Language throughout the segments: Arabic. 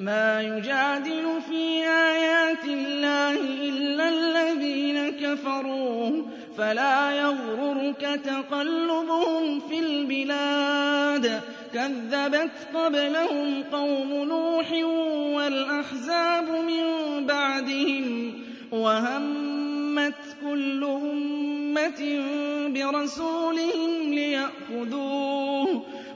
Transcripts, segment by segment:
ما يجادل في آيات الله إلا الذين كفروا فلا يغررك تقلبهم في البلاد. كذبت قبلهم قوم نوح والأحزاب من بعدهم وهمت كل أمة برسولهم ليأخذوه.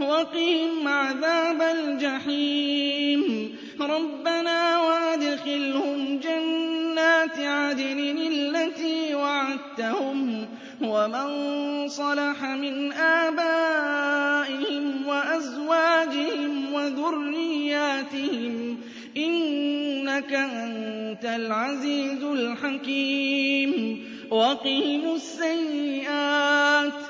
وقهم عذاب الجحيم. ربنا وادخلهم جنات عدن التي وعدتهم ومن صلح من آبائهم وأزواجهم وذرياتهم إنك أنت العزيز الحكيم. وقهم السيئات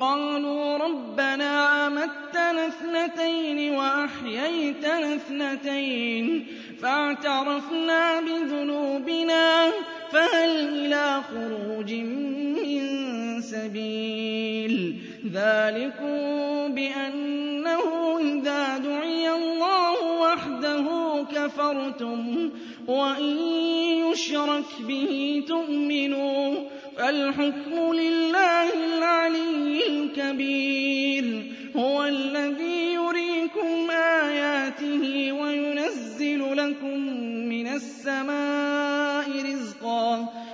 قالوا ربنا أمتنا اثنتين وأحييتنا اثنتين فاعترفنا بذنوبنا فهل إلى خروج من سبيل ذلكم بأنه إذا دعي الله وحده كفرتم وإن يشرك به تؤمنوا فالحكم لله العلي الكبير هو الذي يريكم آياته وينزل لكم من السماء رزقا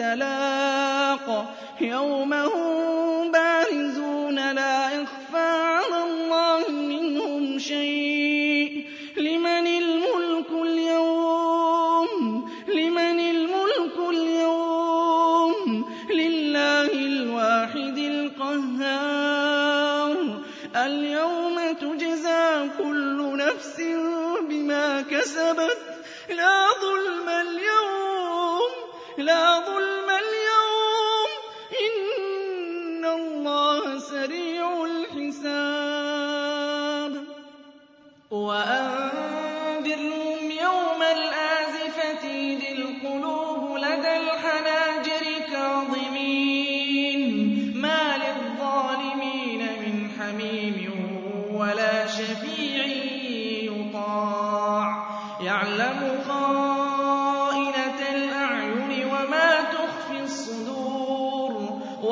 التلاق. يوم هم بارزون لا يخفى على الله منهم شيء. لمن الملك اليوم؟ لمن الملك اليوم؟ لله الواحد القهار. اليوم تجزى كل نفس بما كسبت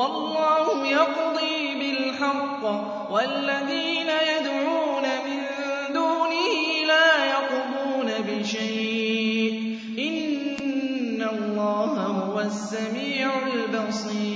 والله يقضي بالحق والذين يدعون من دونه لا يقضون بشيء. إن الله هو السميع البصير.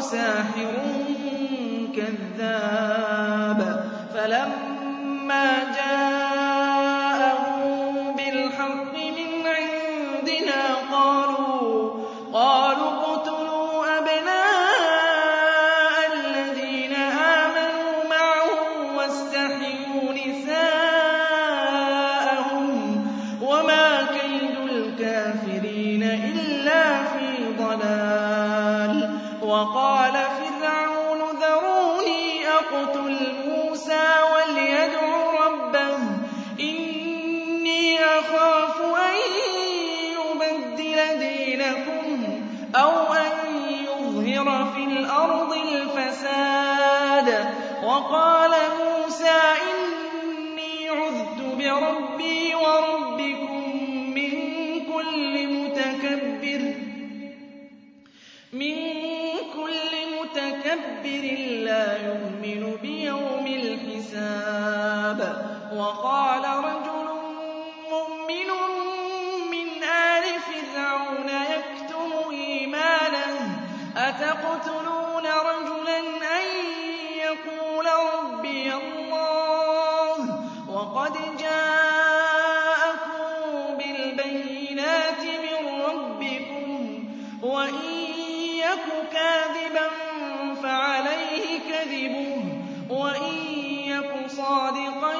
ساحر كذاب فلما الْأَرْضِ الْفَسَادَ. وَقَالَ مُوسَىٰ إِنِّي عُذْتُ بِرَبِّي وَرَبِّكُم مِّن كُلِّ مُتَكَبِّرٍ لَّا يُؤْمِنُ بِيَوْمِ الْحِسَابِ. وَقَالَ رَجُلٌ كَذِبُهُ ۖ وَإِن يَكُ صَادِقًا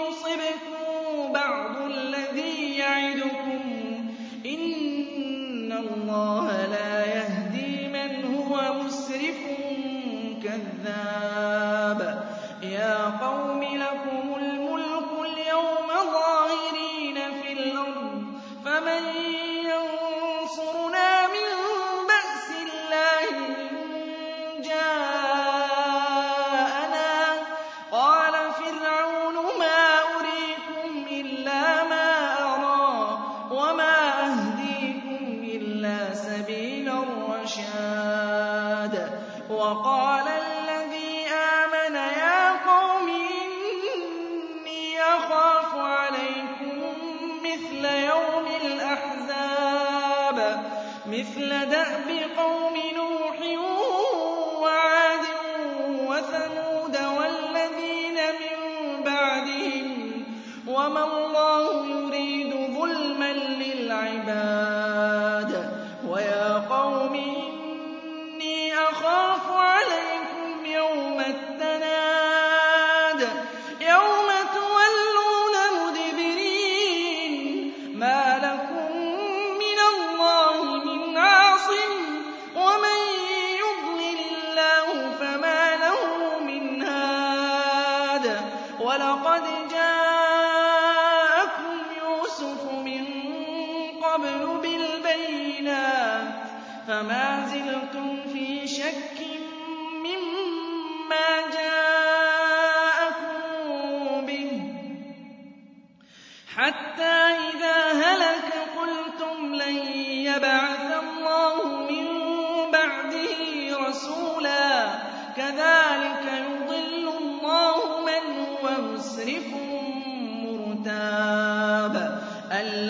يُصِبْكُم بَعْضُ الَّذِي يَعِدُكُمْ ۖ إِنَّ اللَّهَ لَا يَهْدِي مَنْ هُوَ مُسْرِفٌ كَذَّابٌ يَا قَوْمِ لَكُمْ مثل دأب وَلَقَدْ جَاءَ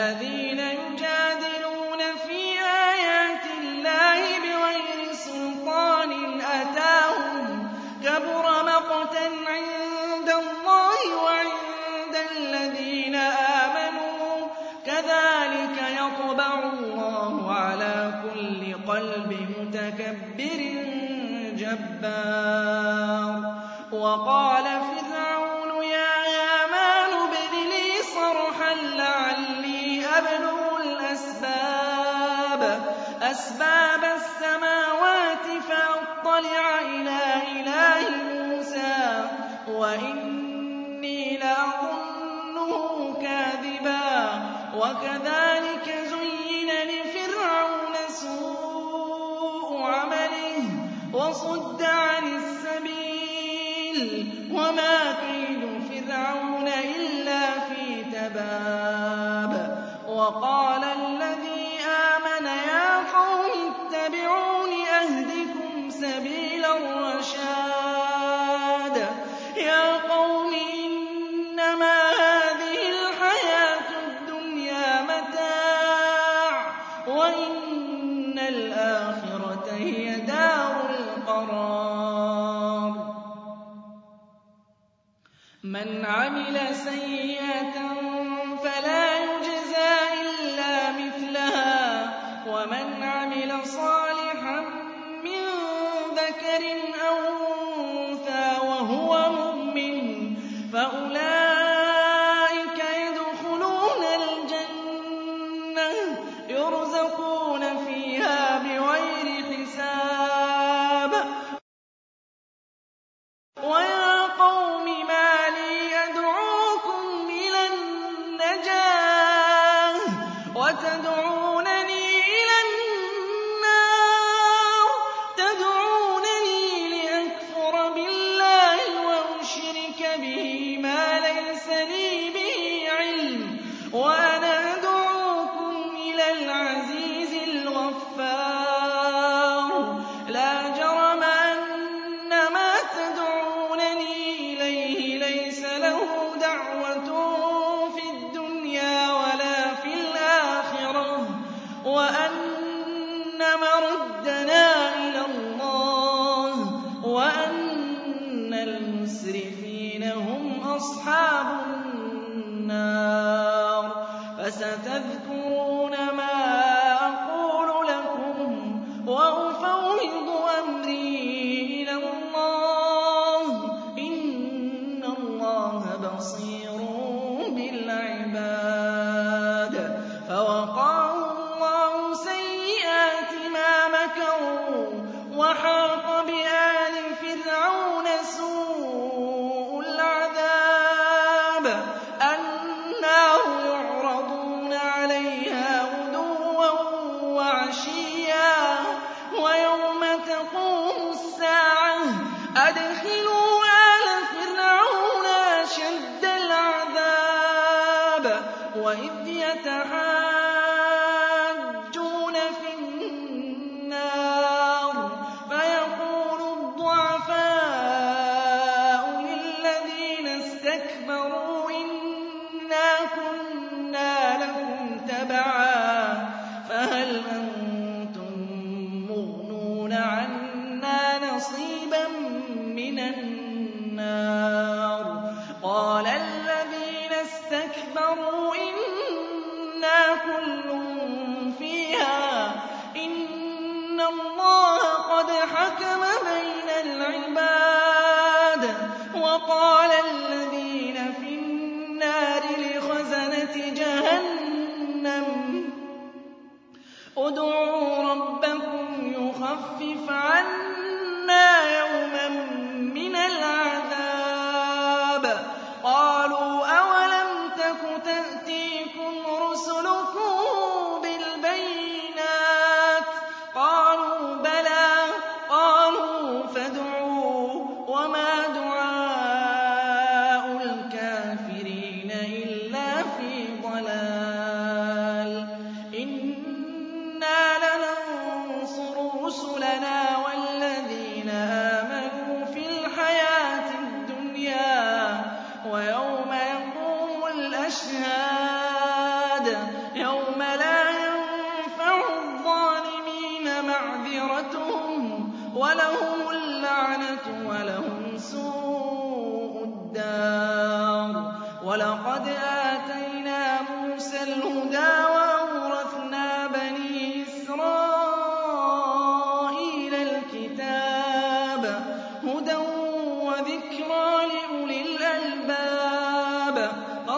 uh… وَكَذَٰلِكَ زُيِّنَ لِفِرْعَوْنَ سُوءُ عَمَلِهِ وَصُدَّ عَنِ السَّبِيلِ ۚ وَمَا كَيْدُ فِرْعَوْنَ إِلَّا فِي تَبَابٍ وَقَالَ الَّذِي آمَنَ يَا قَوْمِ اتَّبِعُونِ أَهْدِكُمْ سَبِيلَ الرَّشَادِ مَنْ عَمِلَ سَيِّئَةً أصحاب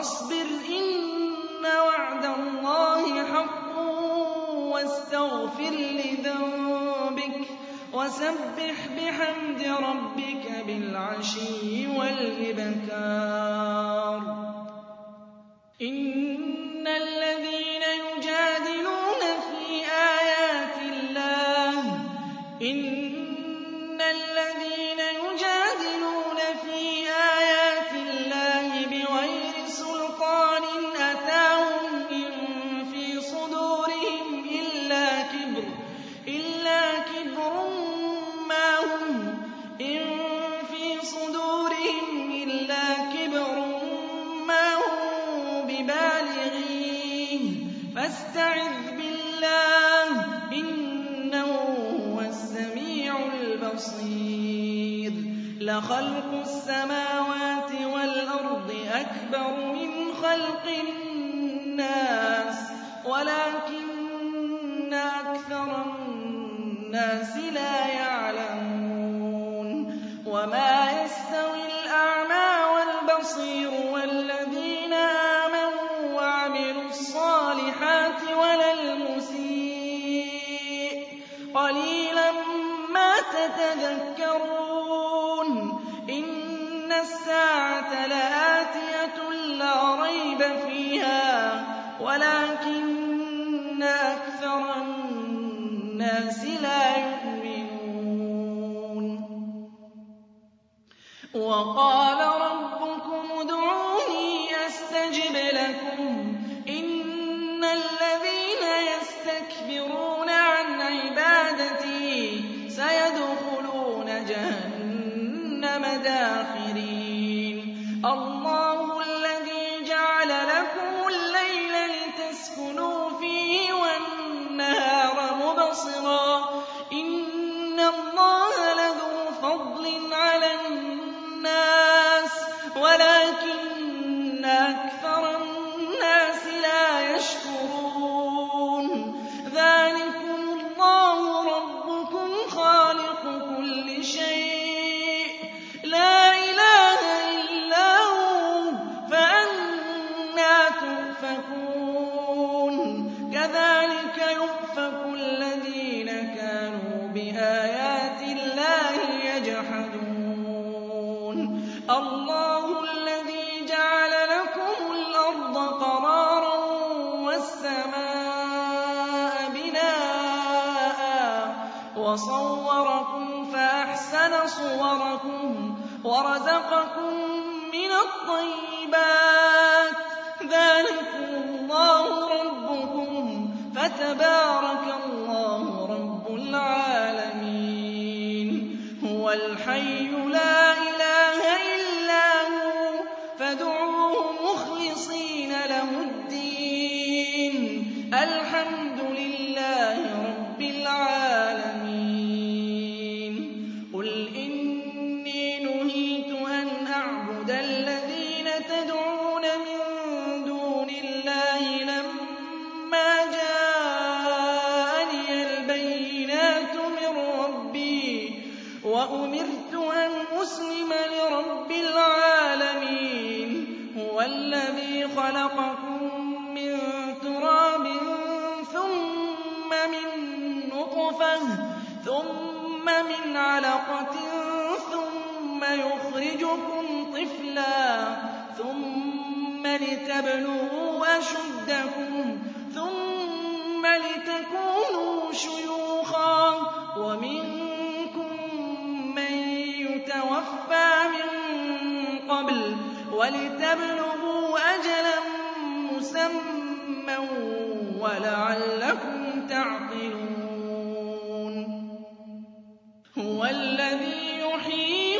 فاصبر إن وعد الله حق واستغفر لذنبك وسبح بحمد ربك بالعشي والإبكار. إن الذين يجادلون في آيات الله إن لَخَلْقُ السَّمَاوَاتِ وَالْأَرْضِ أَكْبَرُ مِنْ خَلْقِ النَّاسِ وَلَٰكِنَّ أَكْثَرَ النَّاسِ لَا يَعْلَمُونَ. فِيهَا وَلَٰكِنَّ أَكْثَرَ النَّاسِ لَا يُؤْمِنُونَ. وَقَالَ رَبُّكُمُ مُبْصِرًا ۚ إِنَّ اللَّهَ وَصَوَّرَكُمْ فَأَحْسَنَ صُوَرَكُمْ وَرَزَقَكُم مِّنَ الطَّيِّبَاتِ ۚ. ذَٰلِكُمُ اللَّهُ رَبُّكُمْ ۖ فَتَبَارَكَ اللَّهُ رَبُّ الْعَالَمِينَ. هُوَ الْحَيُّ نُّطْفَةٍ ثُمَّ مِنْ عَلَقَةٍ ثُمَّ يُخْرِجُكُمْ طِفْلًا ثُمَّ لِتَبْلُغُوا أَشُدَّكُمْ ثُمَّ لِتَكُونُوا شُيُوخًا. وَمِنكُم مَّن يُتَوَفَّىٰ مِن قَبْلُ وَلِتَبْلُغُوا أَجَلًا مُّسَمًّى وَلَعَلَّكُمْ هُوَ الَّذِي يُحْيِي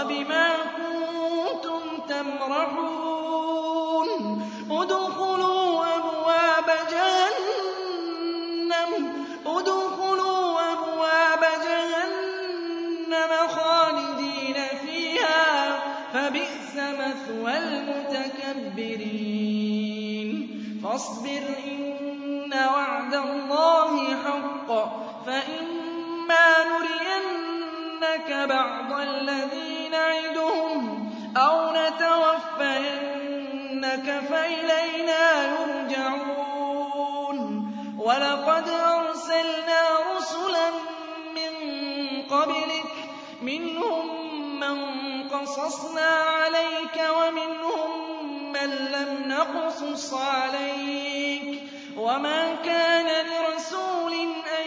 وَبِمَا كُنتُمْ تَمْرَحُونَ ادْخُلُوا أَبْوَابَ جَهَنَّمَ خَالِدِينَ فِيهَا ۖ فَبِئْسَ مَثْوَى الْمُتَكَبِّرِينَ. فَاصْبِرْ إِنَّ وَعْدَ اللَّهِ حَقٌّ ۚ فَإِمَّا نُرِيَنَّكَ بَعْضَ الَّذِي نَعِدُهُمْ أَوْ نَتَوَفَّيَنَّكَ فَإِلَيْنَا يُرْجَعُونَ. وَلَقَدْ أَرْسَلْنَا رُسُلًا مِّن قَبْلِكَ ۖ مِنْهُم مَّن قَصَصْنَا عَلَيْكَ وَمِنْهُم مَّن لَّمْ نَقْصُصْ عَلَيْكَ ۗ. وَمَا كَانَ لِرَسُولٍ أَن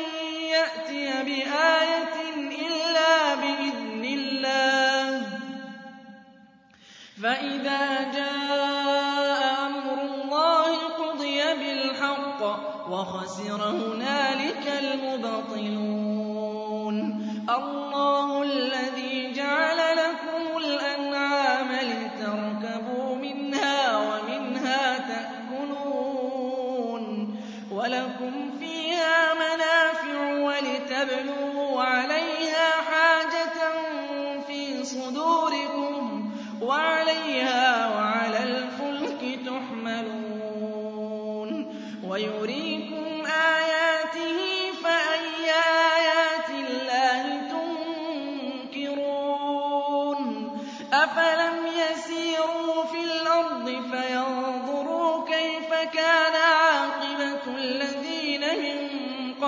يَأْتِيَ بِآيَةٍ فَإِذَا جَاءَ أَمْرُ اللَّهِ قُضِيَ بِالْحَقِّ ۖ وَخَسِرَ هُنَالِكَ الْمُبْطِلُونَ.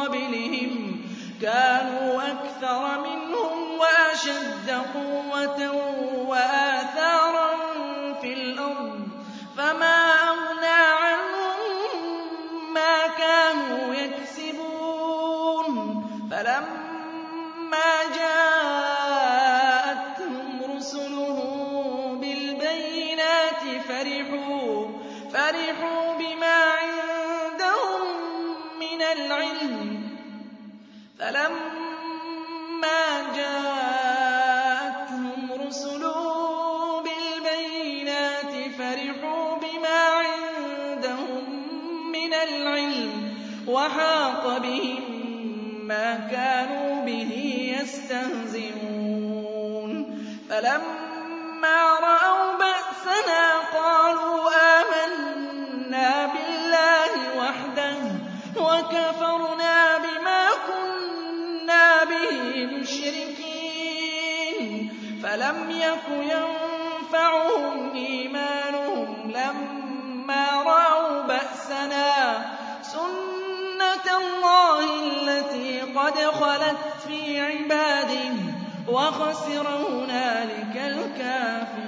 قَبْلِهِمْ ۚ كَانُوا أَكْثَرَ مِنْهُمْ وَأَشَدَّ قُوَّةً وَآثَارًا يَسْتَهْزِئُونَ. فَلَمَّا رَأَوْا بَأْسَنَا قَالُوا آمَنَّا بِاللَّهِ وَحْدَهُ وَكَفَرْنَا بِمَا كُنَّا بِهِ مُشْرِكِينَ. فَلَمْ يَكُ يَنفَعُهُمْ إِيمَانُهُمْ. لَمَّا رَأَوْا بَأْسَنَا ۖ قَدْ خَلَتْ فِي عِبَادِهِ ۖ وَخَسِرَ هُنَالِكَ الْكَافِرُونَ.